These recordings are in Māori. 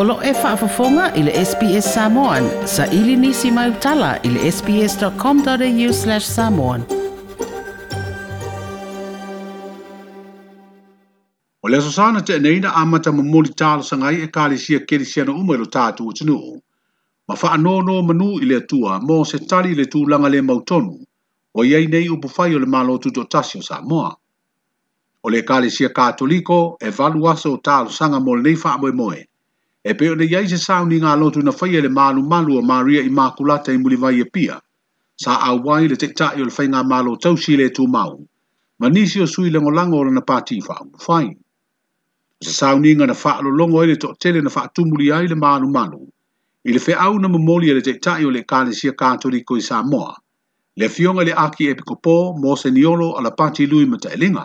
Olo e whaafafonga i le SPS Samoan. Sa ili nisi mai utala i le sps.com.au slash samoan. O le asosana te neina amata ma moli tala sangai e kāle sia keri siena umo i lo tātu o tinu. Ma wha no manu i le atua mō se tali le tūlanga le mautonu. O iei nei upu fai o le malo tuto tasi o Samoa. O le kāle sia kātoliko e valuasa o tālo sanga mō le neifa moe moe e pe ona iai se sauniga lotu na faia e le malu o maria i makulata i mulivai e pia sa awai le taʻitaʻi o le faiga malo tausi i le tumau ma nisi o sui le lagolago o na pati faaugufai o se sauniga na faalologo e ai le toʻatele na faatumuli ai le malu malu, i le au na momoli e le taʻitaʻi o le ekalesia katoliko i samoa le afioga i le aki epikopō mo seniolo a la pati lui ma taʻiliga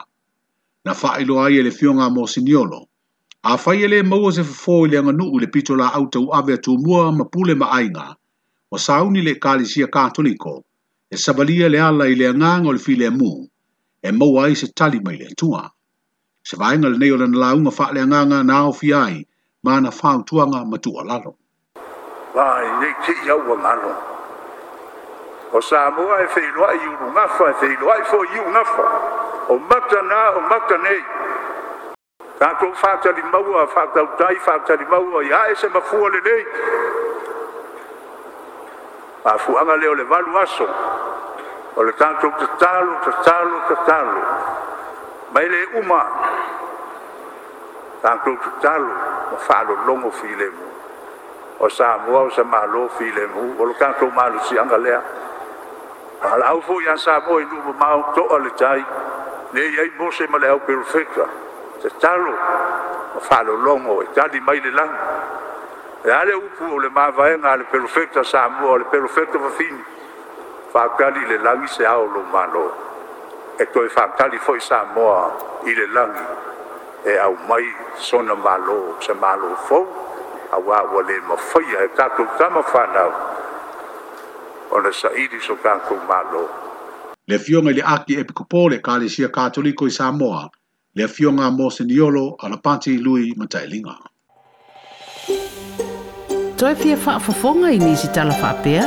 na faailoa ai e le fioga se niolo, a fai ele maua se fafo ele anga nuu le pito la au tau awe atu mua ma pule ma ainga, o sauni le kalisia katoliko, e sabalia le ala ile anganga o le file mu, e maua i se tali mai le tua. Se vainga le neo lana launga fa le anganga na au fi ai, ma na fau tuanga matua lalo. Vai, nei te iau wa malo. O Samoa e whenua i unu ngafa, e whenua i fo i unu ngafa. O mata na, o mata nei, tatou faatalimaua faatautai faatalimaua iā ese mafua lelei afuaga lea o le valu aso o le tatou tatalo tatalo tatalo mai le uma tatou tatalo ma faalologo filemu o samoa o se malo filemu o lo tatou malusiaga lea alaau foʻi a samoa i lu ma maotoʻa le tai leiai mose ma le au perofeta te talo o falo longo e tali mai le lang e ale upu o le mavaenga le perfecta sa amua le perfecta va fini fakali le langi se ao lo malo e toi fakali foi sa amua i le langi e au mai sona malo se malo fou a wā wā le mawhaia e tātou tama whanau o le saidi so kākou mālo. Le fionga le aki epikopole kā le sia kātoliko i Samoa, le afioga mo se niolo a la pati lui matailiga toe fia faafofoga i nisi talafaapea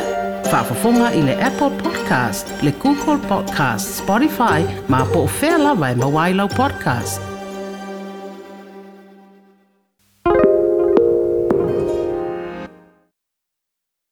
faafofoga i le apple podcast le google podcast spotify ma po o fea lava e mauā i lau podcast